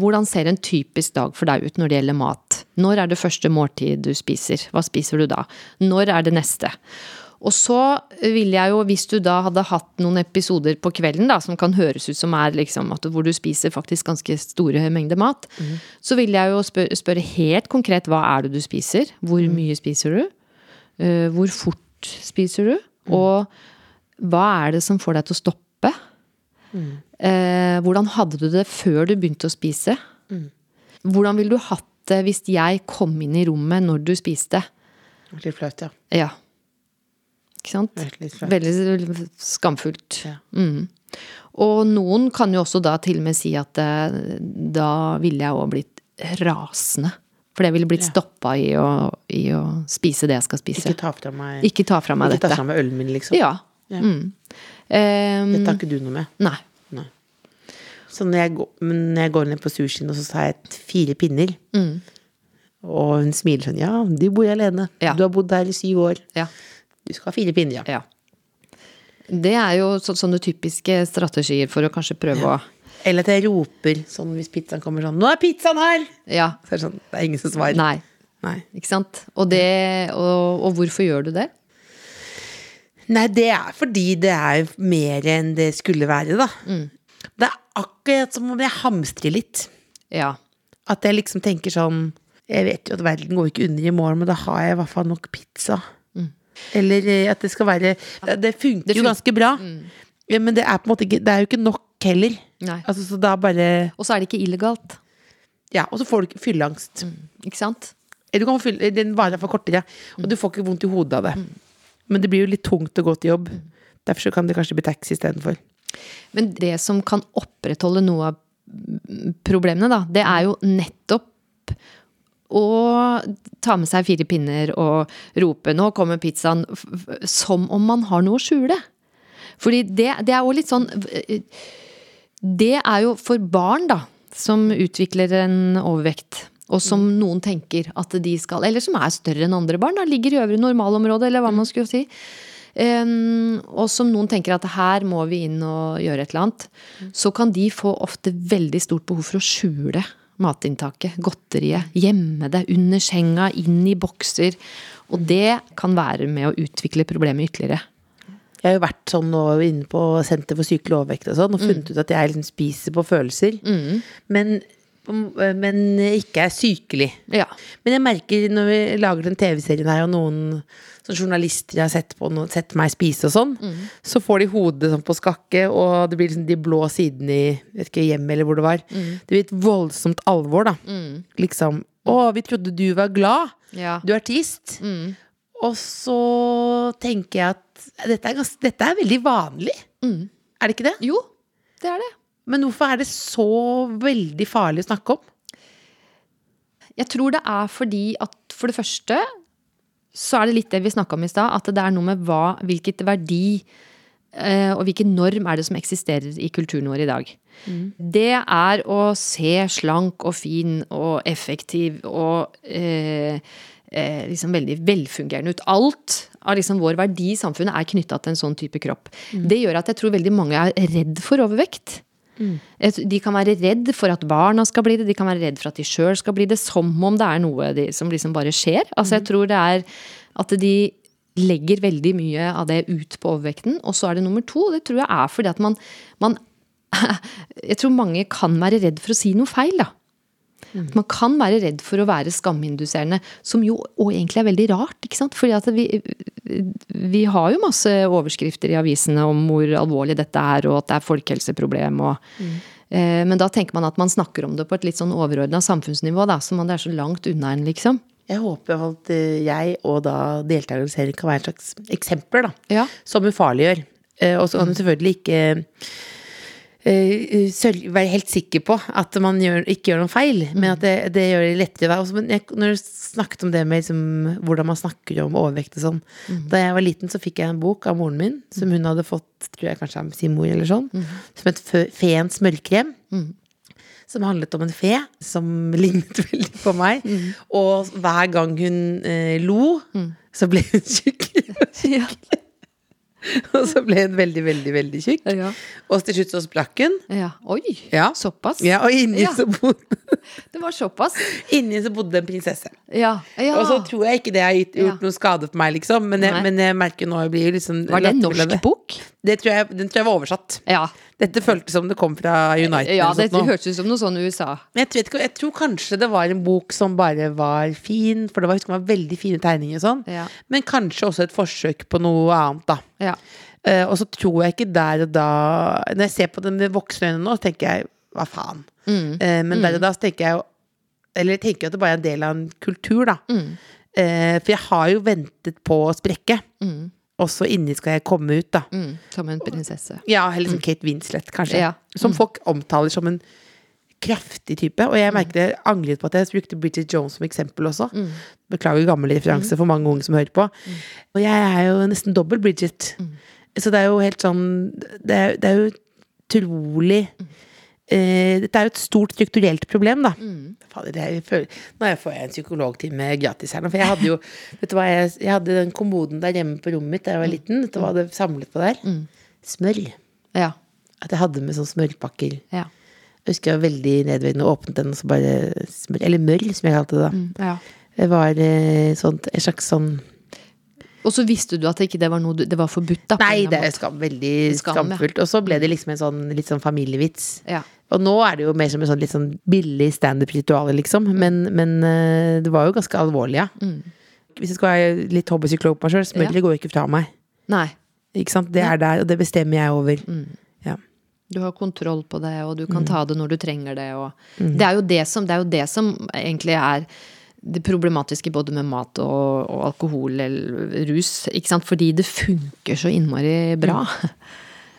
hvordan ser en typisk dag for deg ut når det gjelder mat? Når er det første måltid du spiser? Hva spiser du da? Når er det neste? Og så ville jeg jo, hvis du da hadde hatt noen episoder på kvelden da, som kan høres ut som er liksom at hvor du spiser faktisk ganske store mengder mat, så ville jeg jo spørre, spørre helt konkret hva er det du spiser? Hvor mye spiser du? Uh, hvor fort spiser du? Og hva er det som får deg til å stoppe? Uh, hvordan hadde du det før du begynte å spise? Hvordan ville du hatt det hvis jeg kom inn i rommet når du spiste? Litt flaut, ja. Ja. Ikke sant? Veldig skamfullt. Ja. Mm. Og noen kan jo også da til og med si at eh, da ville jeg òg blitt rasende. For jeg ville blitt Ja. stoppa i, i å spise det jeg skal spise. Ikke ta fra meg, Ikke ta fra meg ikke ta fra meg ølen min, liksom. Ja. Ja. Mm. Um, Dette har ikke du noe med. nei. Så når jeg, går, når jeg går ned på sushien, og så tar jeg fire pinner, Mm. og hun smiler sånn Ja, du bor alene. Ja. Du har bodd der i syv år. Ja. Du skal ha fire pinner, ja. ja. Det er jo så, sånne typiske strategier for å kanskje prøve å Eller at jeg roper sånn hvis pizzaen kommer sånn 'Nå er pizzaen her!' Ja. Så er det sånn, det er ingen som svarer. Nei. Nei. Ikke sant? Og, det, og, og hvorfor gjør du det? Nei, det er fordi det er mer enn det skulle være, da. Mm. Det er akkurat som om jeg hamstrer litt. Ja. At jeg liksom tenker sånn Jeg vet jo at verden går ikke under i morgen, men da har jeg i hvert fall nok pizza. Eller eh, at det skal være Det, funker Mm. Det jo ganske bra. Ja, men det er på en måte ikke Det er jo ikke nok heller. Altså, så da bare Og så er det ikke illegalt. Ja, og så får du ikke fylleangst. Ikke sant? Eller du kan få fylle, den varer for kortere, og du får ikke vondt i hodet av det. Men det blir jo litt tungt å gå til jobb. Derfor så kan det kanskje bli taxi istedenfor. Men det som kan opprettholde noe av problemene, da, det er jo nettopp å ta med seg fire pinner og rope 'nå kommer pizzaen', som om man har noe å skjule. Fordi det, det er jo litt sånn Det er jo for barn, da, som utvikler en overvekt. Og som noen tenker at de skal Eller som er større enn andre barn. Da, ligger i øvre normalområde, eller hva man skulle si. Um, og som noen tenker at her må vi inn og gjøre et eller annet. Så kan de få ofte veldig stort behov for å skjule matinntaket, godteriet. Gjemme det under senga, inn i bokser. Og det kan være med å utvikle problemet ytterligere. Jeg har jo vært sånn nå inne på Senter for sykelig overvekt og sånn, og funnet ut at jeg liksom spiser på følelser. Men, men ikke er sykelig. Ja. Men jeg merker når vi lager den TV-serien her, og noen journalister har sett på sett meg spise og sånn, så får de hodet sånn på skakke, og det blir liksom de blå sidene i vet ikke, hjemmet eller hvor det var. Det blir et voldsomt alvor, da. Liksom. Å, vi trodde du var glad. Ja. Du er artist. Og så tenker jeg at dette er, ganske, dette er veldig vanlig. Er det ikke det? Jo, det er det. Men hvorfor er det så veldig farlig å snakke om? Jeg tror det er fordi at for det første så er det litt det vi snakka om i stad, at det er noe med hva, hvilket verdi eh, og hvilken norm er det som eksisterer i kulturen vår i dag. Det er å se slank og fin og effektiv og eh, eh, liksom veldig velfungerende ut. Alt av liksom vår verdi i samfunnet er knytta til en sånn type kropp. Det gjør at jeg tror veldig mange er redd for overvekt. Tror De kan være redd for at barna skal bli det, de kan være redd for at de sjøl skal bli det, som om det er noe de, som liksom bare skjer. Altså Jeg tror det er at de legger veldig mye av det ut på overvekten. Og så er det nummer to, det tror jeg er fordi at man, man Jeg tror mange kan være redd for å si noe feil, da. Man kan være redd for å være skaminduserende, som jo egentlig er veldig rart. ikke sant? Fordi at vi, vi har jo masse overskrifter i avisene om hvor alvorlig dette er, og at det er folkehelseproblem. Og, eh, men da tenker man at man snakker om det på et litt sånn overordna samfunnsnivå, da, som om det er så langt unna en, liksom. Jeg håper at eh, jeg og da deltakerne selv kan være et slags eksempler, da. Ja. Som ufarliggjør. Eh, Og så kan du selvfølgelig ikke være helt sikker på at man gjør, ikke gjør noen feil, men at det, det gjør det lettere. Også, men jeg, når du snakket om det med liksom, hvordan man snakker om overvekt og sånn Da jeg var liten, så fikk jeg en bok av moren min som hun hadde fått tror jeg kanskje av sin mor, eller sånn, som het Feens smørkrem. Som handlet om en fe som lignet veldig på meg. Og hver gang hun eh, lo, så ble hun tjukk. Og så ble hun veldig, veldig, veldig tjukk. Ja. Og til slutt så sprakk hun. ja. Oi, Ja. såpass? Ja, og inni, Ja. så bodde, Det var såpass? inni så bodde en prinsesse. Ja. ja. Og så tror jeg ikke det har gjort Ja. noe skade for meg, liksom. Men jeg, men jeg merker nå jeg blir liksom Var det en norsk bok? Det tror jeg, den tror jeg var oversatt. Ja. Dette føltes som det kom fra United. ja, det hørtes ut som noe sånn USA. Jeg, vet jeg tror kanskje det var en bok som bare var fin, for det var, det var veldig fine tegninger og sånn. Ja. Men kanskje også et forsøk på noe annet, da. Ja. Uh, og så tror jeg ikke der og da Når jeg ser på den med voksne øyne nå, så tenker jeg hva faen. Mm. Uh, men der og da så tenker jeg jo Eller jeg tenker at det bare er en del av en kultur, da. Mm. Uh, for jeg har jo ventet på å sprekke. Og så inni skal jeg komme ut, da. Mm. Som en prinsesse. Ja, eller som Kate Winslet, kanskje. Ja. Som folk omtaler som en kraftig type. Og jeg merket jeg angret på at jeg brukte Bridget Jones som eksempel også. Beklager gammel referanse for mange unge som hører på. Og jeg er jo nesten dobbel Bridget. Så det er jo helt sånn Det er, det er jo utrolig eh, Dette er jo et stort strukturelt problem, da. Fader, det er, jeg føler, nå får jeg en psykologtime gratis her nå. For jeg hadde jo Vet du hva, jeg, jeg hadde den kommoden der hjemme på rommet mitt da jeg var liten. Vet du hva det samlet på der? Smør. Ja. At jeg hadde med sånn smørpakker. Ja. Jeg husker jeg var veldig nedverdigende og åpnet den, og så bare smør Eller mørr, som jeg kalte det da. ja. Det var eh, sånt, en slags sånn Og så visste du at ikke det var noe du- det var forbudt, da? Nei, det er skam, veldig Skam, skamfullt. Og så ble det liksom en sånn litt sånn familievits. Ja. Og nå er det jo mer som en sånn litt sånn billig standup-ritual, liksom. Men, men eh, det var jo ganske alvorlig, ja. Hvis jeg skal være litt hobbypsykolog på meg sjøl, smøret går ikke fra meg. Nei. Ikke sant? Det er der, og det bestemmer jeg over. Ja. Du har kontroll på det, og du kan ta det når du trenger det. Og det, er jo det, som, det er jo det som egentlig er det problematiske både med mat og, og alkohol eller rus. Ikke sant? Fordi det funker så innmari bra.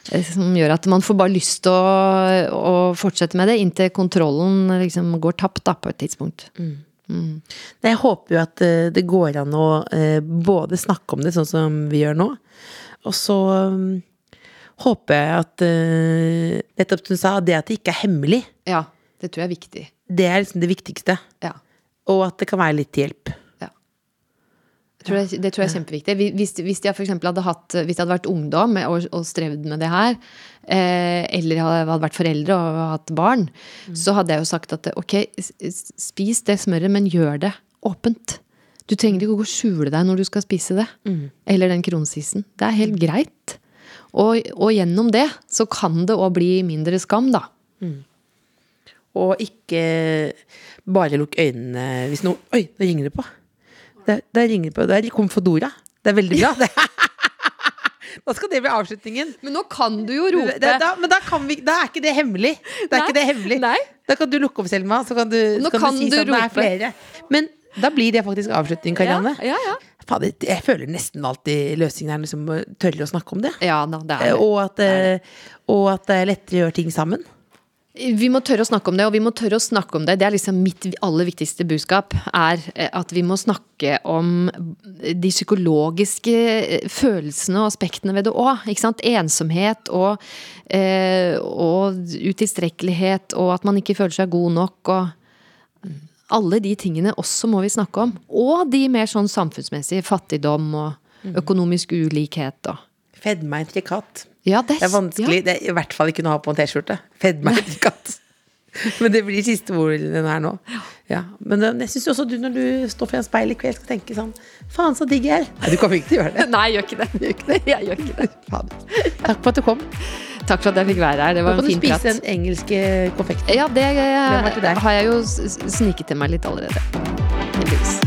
Som gjør at man får bare lyst til å, å fortsette med det inntil kontrollen liksom går tapt da, på et tidspunkt. Nei, Jeg håper jo at eh, det går an å eh, både snakke om det sånn som vi gjør nå, og så mm, håper jeg at eh, Nettopp som du sa, det at det ikke er hemmelig, Ja, det tror jeg er viktig. det er liksom det viktigste. Ja. Og at det kan være litt til hjelp. Ja. Jeg det, tror jeg er kjempeviktig. Hvis, hvis jeg for hadde hatt Hvis jeg hadde vært ungdom og, og strevd med det her, eh, eller hadde, vært foreldre og hatt barn, så hadde jeg jo sagt at ok, spis det smøret, men gjør det åpent. Du trenger ikke å gå og skjule deg når du skal spise det. Eller den kronsisen. Det er helt greit. Og, og gjennom det så kan det òg bli mindre skam, da. Og ikke bare lukk øynene hvis noe Oi, nå ringer det på. Der, det ringer det på. Der kom Fodora. Det er veldig bra. Det. Da skal det bli avslutningen. Men nå kan du jo rope. Da, da, men da, kan vi, da er ikke det hemmelig. Da er ikke det hemmelig. Da kan du lukke opp, Selma, så kan du, så kan kan du si sånn det er flere. Men da blir det faktisk avslutning, Karianne. Ja, ja, Fader, jeg føler nesten alltid løsningen er liksom tørre å snakke om det. ja. ja det Eh, det. Og at, eh, og at det er lettere å gjøre ting sammen. Vi må tørre å snakke om det, og vi må tørre å snakke om det. Det er liksom mitt aller viktigste budskap. Er eh, at vi må snakke om de psykologiske eh, følelsene og aspektene ved det òg. Ensomhet og, eh, og utilstrekkelighet, og at man ikke føler seg god nok. og alle de tingene også må vi snakke om. Og de mer sånn samfunnsmessige. Fattigdom og økonomisk ulikhet og Fedme intrikat. Ja, det, Det er vanskelig. Det er i hvert fall ikke noe å ha på en T-skjorte. Fedme intrikat. Men det blir siste ordet den her nå. Ja. Men eh, jeg syns også du når du står foran speilet i kveld, skal tenke sånn Faen, så digg jeg er. Nei, du kommer ikke til å gjøre det. Nei, jeg gjør ikke det. Gjør ikke det? Jeg gjør ikke det. Faen. Takk for at du kom. Takk for at jeg fikk være her. Det Nå var kan du fin spise prat. den engelske konfekten. Ja, det jeg, til har jeg jo sniket til meg litt allerede. Heldigvis.